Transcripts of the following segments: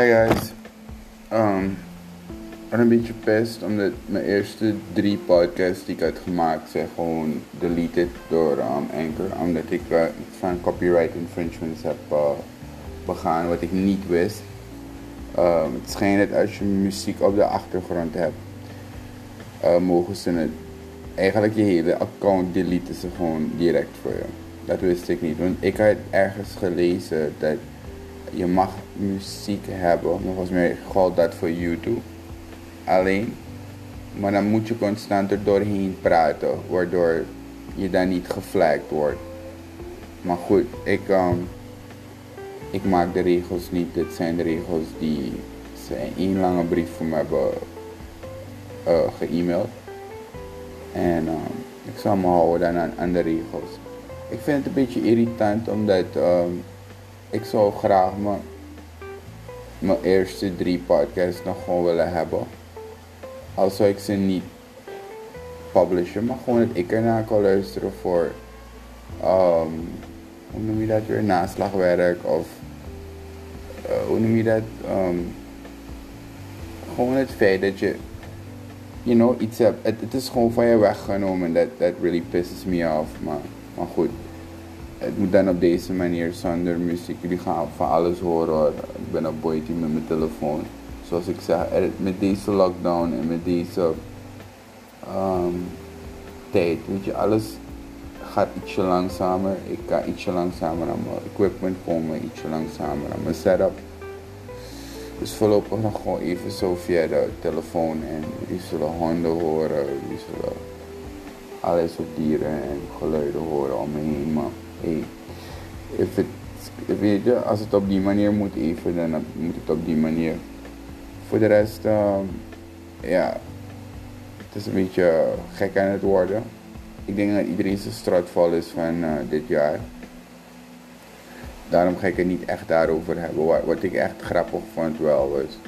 Hi guys. Um, ik ben een beetje pest omdat mijn eerste drie podcasts die ik had gemaakt zijn gewoon deleted door um, Anchor. Omdat ik uh, van copyright infringements heb uh, begaan wat ik niet wist. Um, het schijnt dat als je muziek op de achtergrond hebt, uh, mogen ze het eigenlijk je hele account deleten ze gewoon direct voor je. Dat wist ik niet, want ik had ergens gelezen dat je mag muziek hebben, maar volgens mij geldt dat voor YouTube alleen. Maar dan moet je constant er doorheen praten, waardoor je dan niet geflagd wordt. Maar goed, ik, um, ik maak de regels niet. Dit zijn de regels die ze in één lange brief voor me hebben uh, ge-mailed. En um, ik zal me houden dan aan, de regels. Ik vind het een beetje irritant omdat um, ik zou graag mijn, mijn eerste drie podcasts nog gewoon willen hebben. Al zou ik ze niet publishen, maar gewoon dat ik ernaar kan luisteren voor, um, hoe noem je dat weer, naslagwerk of, uh, hoe noem je dat, um, gewoon het feit dat je, you know, iets hebt, het, is gewoon van je weggenomen, that, that really pisses me off, maar, maar goed het moet dan op deze manier zonder muziek. Jullie gaan van alles horen. Ik ben op boy met mijn telefoon. Zoals ik zeg, met deze lockdown en met deze um, tijd, weet je, alles gaat ietsje langzamer. Ik ga ietsje langzamer aan mijn equipment komen, ietsje langzamer aan mijn setup. Dus voorlopig nog gewoon even zo via de telefoon en jullie zullen honden horen, jullie zullen alles op dieren en geluiden horen om me heen. Maar hey, als het op die manier moet even, dan moet het op die manier. Voor de rest, um, ja, het is een beetje gek aan het worden. Ik denk dat iedereen zijn stratvol is van uh, dit jaar. Daarom ga ik het niet echt daarover hebben. Wat, ik echt grappig vond wel was.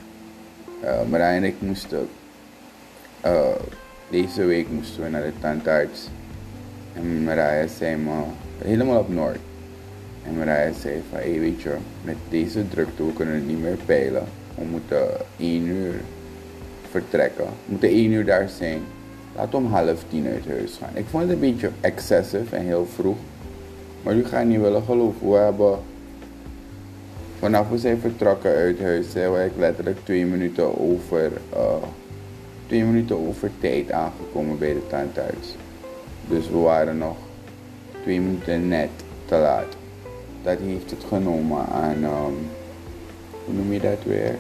Uh, Marijn ik moesten. Uh, deze week moesten we naar de tandarts. En Marija zei me helemaal op Noord. En Marija zei van, hey, weet je, met deze drukte, we kunnen het niet meer peilen. We moeten één uur vertrekken. We moeten één uur daar zijn. We om half tien uit huis gaan. Ik vond het een beetje excessief en heel vroeg. Maar u gaat niet willen geloven. We hebben vanaf we zijn vertrokken uit huis, zijn we letterlijk twee minuten over, uh, twee minuten over tijd aangekomen bij de tandarts. Dus we waren nog twee minuten net te laat. Dat heeft het genomen aan, um, hoe noem je dat weer?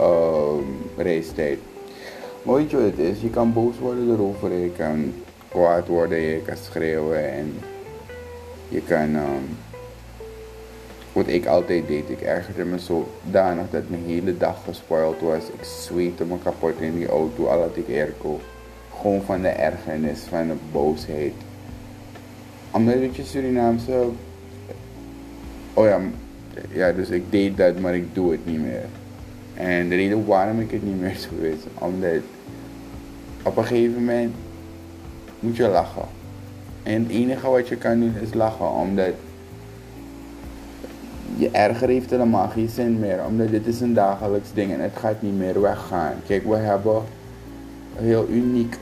Um, reistijd. Maar weet je wat het is? Je kan boos worden erover, je kan kwaad worden, je kan schreeuwen en je kan, um, wat ik altijd deed, ik ergerde me zodanig dat mijn hele dag gespoild was. Ik zweette me kapot in die auto, al had ik airco. Gewoon van de ergernis, van de boosheid omdat je Surinaamse. Oh ja, ja, dus ik deed dat, maar ik doe het niet meer. En de reden waarom ik het niet meer doe is omdat op een gegeven moment moet je lachen. En het enige wat je kan doen is lachen, omdat je erger heeft helemaal geen zin meer, omdat dit is een dagelijks ding en het gaat niet meer weggaan. Kijk, we hebben heel uniek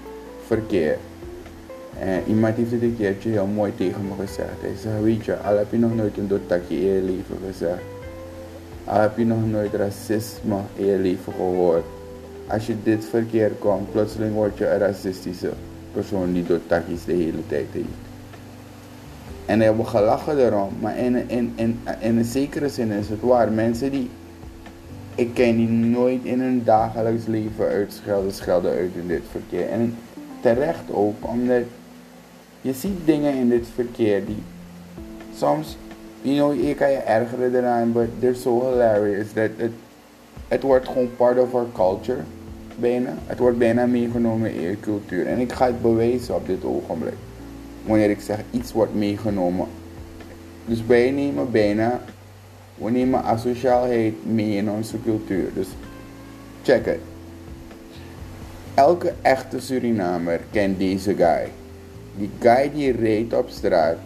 verkeer. En iemand heeft het een keertje heel mooi tegen me gezegd. Hij zei, weet je, al heb je nog nooit een doodtakje in je leven gezegd. Al heb je nog nooit racisme in je leven gehoord. Als je dit verkeer komt, plotseling word je een racistische persoon die doodtakjes de hele tijd heeft. En hebben gelachen erom, maar in, in, in, in een zekere zin is het waar. Mensen die, ik ken die nooit in hun dagelijks leven uitschelden, schelden uit in dit verkeer. En terecht ook, omdat je ziet dingen in dit verkeer die soms, you know, je kan je ergeren eraan, but they're so hilarious that it, het wordt gewoon part of our culture, bijna. Het wordt bijna meegenomen in je cultuur. En ik ga het bewijzen op dit ogenblik. Wanneer ik zeg iets wordt meegenomen. Dus wij nemen bijna, we nemen asociaalheid mee in onze cultuur. Dus check het. Elke echte Surinamer kent deze guy. Die guy die reed op straat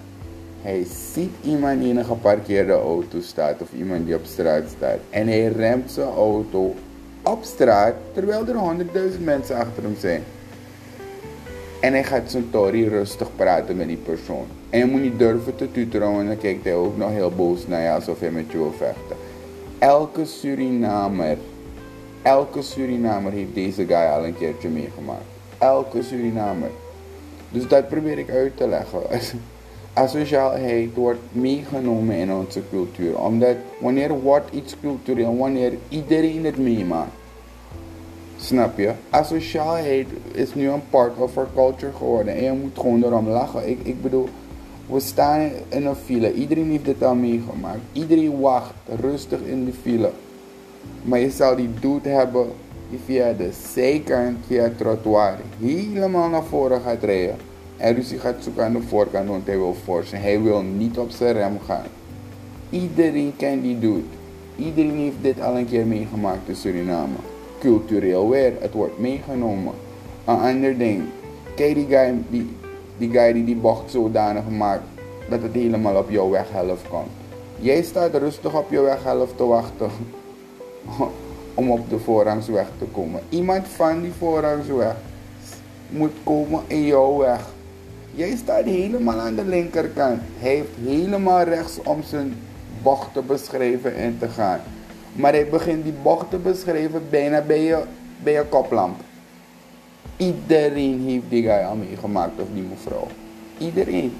Hij ziet iemand die in een geparkeerde auto staat of iemand die op straat staat. En hij remt zijn auto op straat terwijl er honderdduizend mensen achter hem zijn. En hij gaat zijn tory rustig praten met die persoon. En je moet niet durven te tuteren, dan kijkt hij ook nog heel boos naar je alsof hij met je wil vechten. Elke Surinamer, elke Surinamer heeft deze guy al een keertje meegemaakt. Elke Surinamer. Dus dat probeer ik uit te leggen. Asociaalheid wordt meegenomen in onze cultuur. Omdat wanneer wordt iets cultureel, wanneer iedereen het meemaakt. Snap je? Asociaalheid is nu een part of our culture geworden. En je moet gewoon erom lachen. Ik, ik bedoel, we staan in een file. Iedereen heeft dit al meegemaakt. Iedereen wacht rustig in de file. Maar je zou die dude hebben via de zijkant, via het trottoir, helemaal naar voren gaat rijden. En ruzie gaat zoeken aan de voorkant, want hij wil forsen. Hij wil niet op zijn rem gaan. Iedereen kent die dude. Iedereen heeft dit al een keer meegemaakt in Suriname. Cultureel weer, het wordt meegenomen. Een ander ding. Kijk die guy die, die, guy die die bocht zodanig maakt dat het helemaal op jouw weghelft komt. Jij staat rustig op je weghelft te wachten om op de voorrangsweg te komen. Iemand van die voorrangsweg moet komen in jouw weg. Jij staat helemaal aan de linkerkant. Hij heeft helemaal rechts om zijn bocht te beschrijven en te gaan. Maar hij begint die bocht te beschrijven bijna bij je, bij je koplamp. Iedereen heeft die guy al meegemaakt of die mevrouw. Iedereen.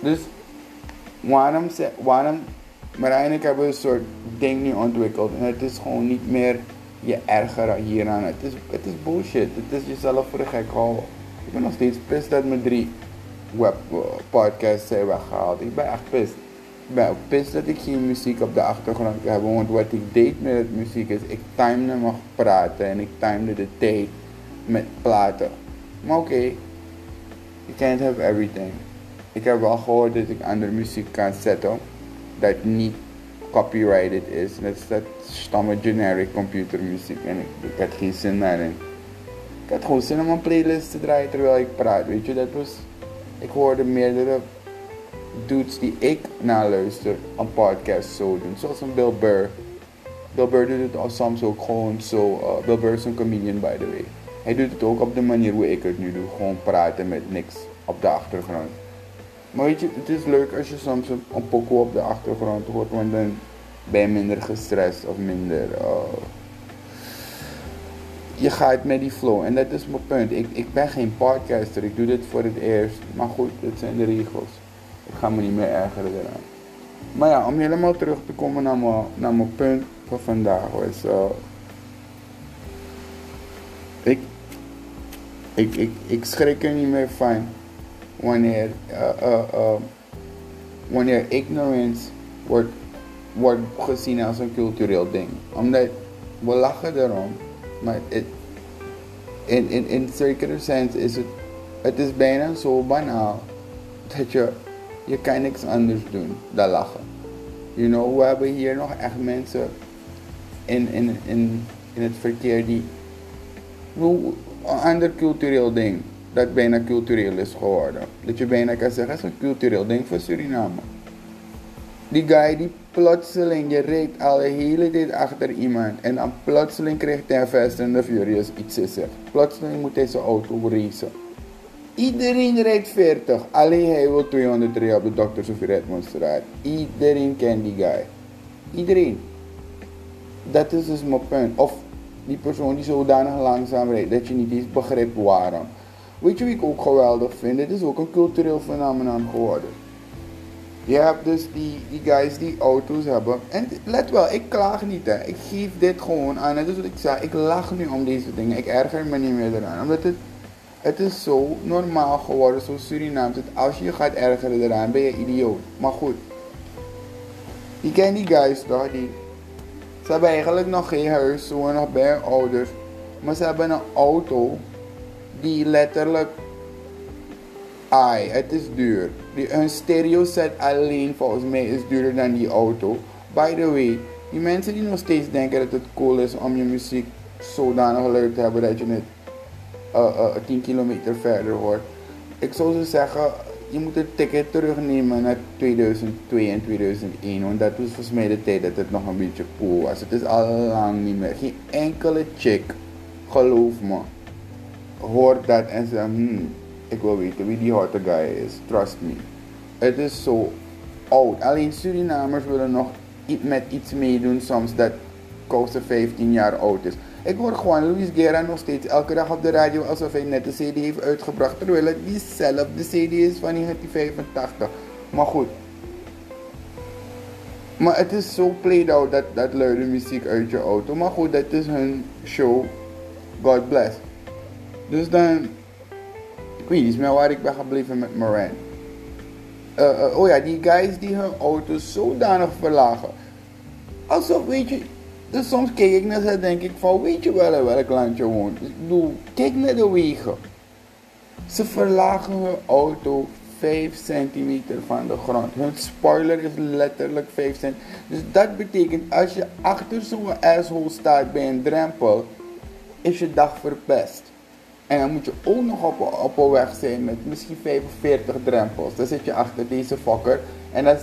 Dus waarom, waarom Marijn en ik hebben een soort ding nu ontwikkeld. En het is gewoon niet meer je erger hieraan. Het is, het is bullshit. Het is jezelf voor de gek houden. Ik ben nog steeds pissed dat mijn drie web podcasts zijn weggehaald. Ik ben echt pissed. Ik ben pissed dat ik geen muziek op de achtergrond heb. Want wat ik deed met het muziek is, ik timede mag praten en ik timede de tijd met platen. Maar oké, okay, you can't have everything. Ik heb wel gehoord dat ik andere muziek kan zetten dat niet copyrighted is. Dat is dat stamme generic computermuziek en ik, ik had geen zin daarin. Ik had gewoon zin om een playlist te draaien terwijl ik praat. Weet je, dat was. Ik hoorde meerdere dudes die ik naluister een podcast zo doen. Zoals een Bill Burr. Bill Burr doet het soms ook gewoon zo. Uh, Bill Burr is een comedian by the way. Hij doet het ook op de manier hoe ik het nu doe. Gewoon praten met niks op de achtergrond. Maar weet je, het is leuk als je soms een, een pokoe op de achtergrond hoort, want dan ben je minder gestrest of minder. Uh, je gaat met die flow. En dat is mijn punt. Ik, ik ben geen podcaster, ik doe dit voor het eerst. Maar goed, dit zijn de regels. Ik ga me niet meer ergeren eraan. Maar ja, om helemaal terug te komen naar mijn, naar mijn punt van vandaag was. Uh, ik, ik, ik, ik schrik er niet meer van wanneer, wanneer ignorance wordt, wordt gezien als een cultureel ding. Omdat we lachen erom, maar in, in, in zekere zin is het, het is bijna zo banaal dat je, je kan niks anders doen dan lachen. You know, we hebben hier nog echt mensen in, in, in, in het verkeer die een ander cultureel ding dat bijna cultureel is geworden. Dat je bijna kan zeggen, het is een cultureel ding voor Suriname. Die guy die plotseling, je reed al hele tijd achter iemand en dan plotseling krijgt hij een Fast and the Furious iets te zeggen. Plotseling moet hij zijn auto racen. Iedereen rijdt 40, alleen hij wil 203 op de Dr. Sofie Redmondstraat. Iedereen kent die guy. Iedereen. Dat is dus mijn punt. Of die persoon die zodanig langzaam rijdt dat je niet eens begrijpt waarom. Weet je wie ik ook geweldig vind? Dit is ook een cultureel fenomeen geworden. Je hebt dus die, die guys die auto's hebben. En let wel, ik klaag niet hè. Ik geef dit gewoon aan. Dat is wat ik zei. Ik lach nu om deze dingen. Ik erger me niet meer eraan. Omdat het, het is zo normaal geworden, zo Surinaams. Dat als je je gaat ergeren eraan, ben je idioot. Maar goed. Je kent die guys toch? Die, ze hebben eigenlijk nog geen huis. Wonen nog bij hun ouders. Maar ze hebben een auto die letterlijk. Ai, het is duur. Die, hun stereo set alleen volgens mij is duurder dan die auto. By the way, die mensen die nog steeds denken dat het cool is om je muziek zodanig luid te hebben dat je het uh, uh, 10 kilometer verder hoort. Ik zou ze zeggen, je moet het ticket terugnemen naar 2002 en 2001. Want dat was volgens mij de tijd dat het nog een beetje cool was. Het is al lang niet meer. Geen enkele chick, geloof me, hoort dat en zegt, hmm, ik wil weten wie die hotte guy is. Trust me. Het is zo oud. Alleen Surinamers willen nog met iets meedoen soms dat Kousen 15 jaar oud is. Ik hoor gewoon Luis Guerra nog steeds elke dag op de radio alsof hij net de CD heeft uitgebracht. Terwijl het diezelfde CD is van 1985. Maar goed. Maar het is zo played out dat, dat luide muziek uit je auto. Maar goed, dat is hun show. God bless. Dus dan. Ik weet niet waar ik ben gebleven met Moran. Uh, uh, oh ja, die guys die hun auto's zodanig verlagen. Alsof, weet je, dus soms kijk ik naar ze en denk ik van, weet je wel in welk land je woont. Kijk naar de wegen. Ze verlagen hun auto 5 centimeter van de grond. Hun spoiler is letterlijk 5 centimeter. Dus dat betekent als je achter zo'n asshole staat bij een drempel, is je dag verpest. En dan moet je ook nog op, op een weg zijn met misschien 45 drempels. Dan zit je achter deze fokker en dat is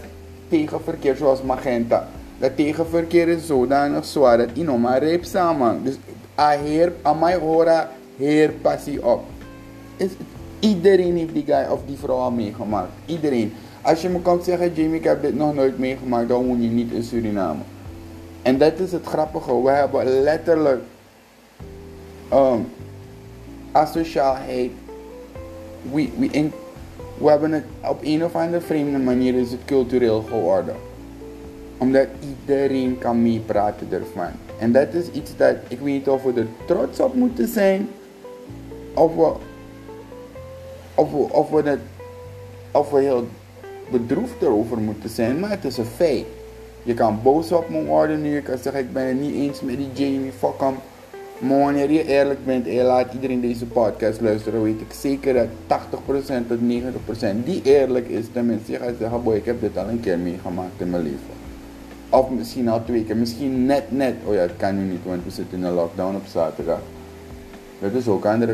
tegen verkeer zoals Magenta. Dat tegenverkeer is zodanig zwaar dat je nog maar reep samen. Dus a heer, mij hora, heer passie op. Is, iedereen heeft die guy of die vrouw al meegemaakt. Iedereen. Als je me kan zeggen, Jamie, ik heb dit nog nooit meegemaakt, dan woon je niet in Suriname. En dat is het grappige. We hebben letterlijk um, asociaalheid. We, we, in, we hebben het op een of andere vreemde manier is het cultureel geworden omdat iedereen kan meepraten ervan. En dat is iets dat ik weet niet of we er trots op moeten zijn. Of we, of we, of we, het, of we heel bedroefd erover moeten zijn. Maar het is een feit. Je kan boos op me worden nu. Je kan zeggen ik ben het niet eens met die Jamie. Fuck hem. Maar wanneer je eerlijk bent en je laat iedereen deze podcast luisteren, weet ik zeker dat 80% tot 90% die eerlijk is, tenminste, je gaat zeggen, boy, ik heb dit al een keer meegemaakt in mijn leven. Of misschien al twee keer. Misschien net, net. Oh ja, het kan nu niet, want we zitten in een lockdown op zaterdag. Dat is ook andere.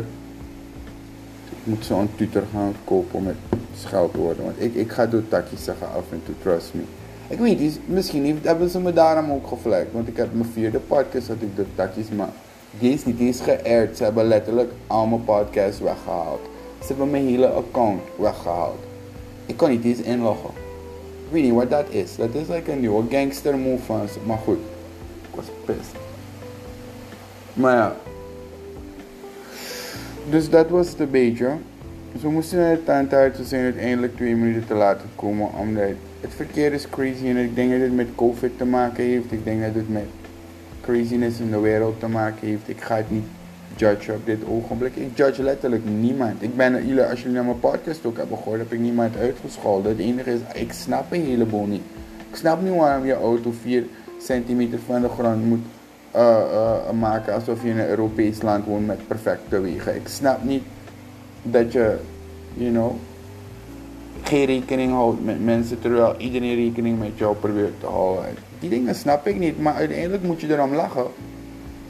Ik moet zo'n tutor gaan kopen met scheldwoorden. Want ik, ik ga door takjes zeggen af en toe, trust me. Ik weet niet, misschien hebben ze me daarom ook gevlekt. Want ik heb mijn vierde podcast dat ik door takjes, maar die is niet eens geërd. Ze hebben letterlijk al mijn podcasts weggehaald. Ze hebben mijn hele account weggehaald. Ik kan niet eens inloggen. Ik weet niet wat dat is. Dat is like een nieuwe gangster move van ze. Maar goed, ik was pissed. Maar ja. Dus dat was het een beetje. Dus we moesten naar de tandarts. We zijn uiteindelijk twee minuten te laten komen. Omdat het verkeer is crazy. En ik denk dat het met COVID te maken heeft. Ik denk dat het met craziness in de wereld te maken heeft. Ik ga het niet judge op dit ogenblik. Ik judge letterlijk niemand. Ik ben, als jullie naar mijn podcast ook hebben gehoord, heb ik niemand uitgescholden. Het enige is, ik snap een heleboel niet. Ik snap niet waarom je auto 4 centimeter van de grond moet uh, uh, maken alsof je in een Europees land woont met perfecte wegen. Ik snap niet dat je, you know, geen rekening houdt met mensen terwijl iedereen rekening met jou probeert te houden. Die dingen snap ik niet, maar uiteindelijk moet je erom lachen.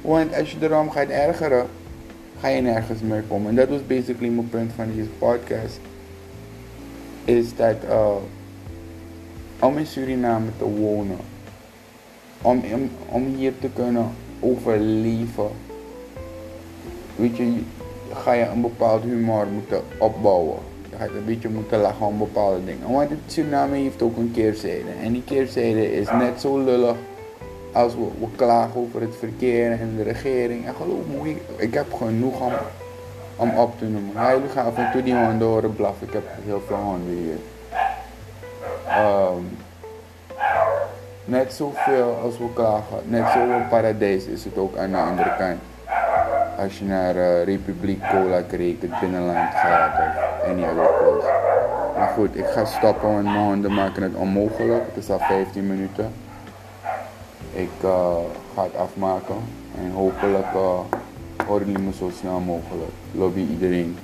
Want als je erom gaat ergeren, ga je nergens meer komen. En dat was basically mijn punt van deze podcast. Is dat uh, om in Suriname te wonen, om, om, om hier te kunnen overleven, weet je, ga je een bepaald humor moeten opbouwen. Gaat een beetje moeten lachen om bepaalde dingen. Want het Suriname heeft ook een keerzijde. En die keerzijde is net zo lullig als we, klagen over het verkeer en de regering. En geloof me, ik, heb genoeg om, om op te noemen. Ja, jullie af en toe die honden horen blaffen. Ik heb heel veel honden hier. Um, net zoveel als we klagen, net zo'n paradijs is het ook aan de andere kant. Als je naar uh, Republiek Cola Creek, het binnenland gaat of any other. Maar goed, ik ga stoppen, want mijn maken het onmogelijk. Het is al 15 minuten. Ik uh, ga het afmaken en hopelijk uh, horen jullie me zo snel mogelijk. Lobby iedereen.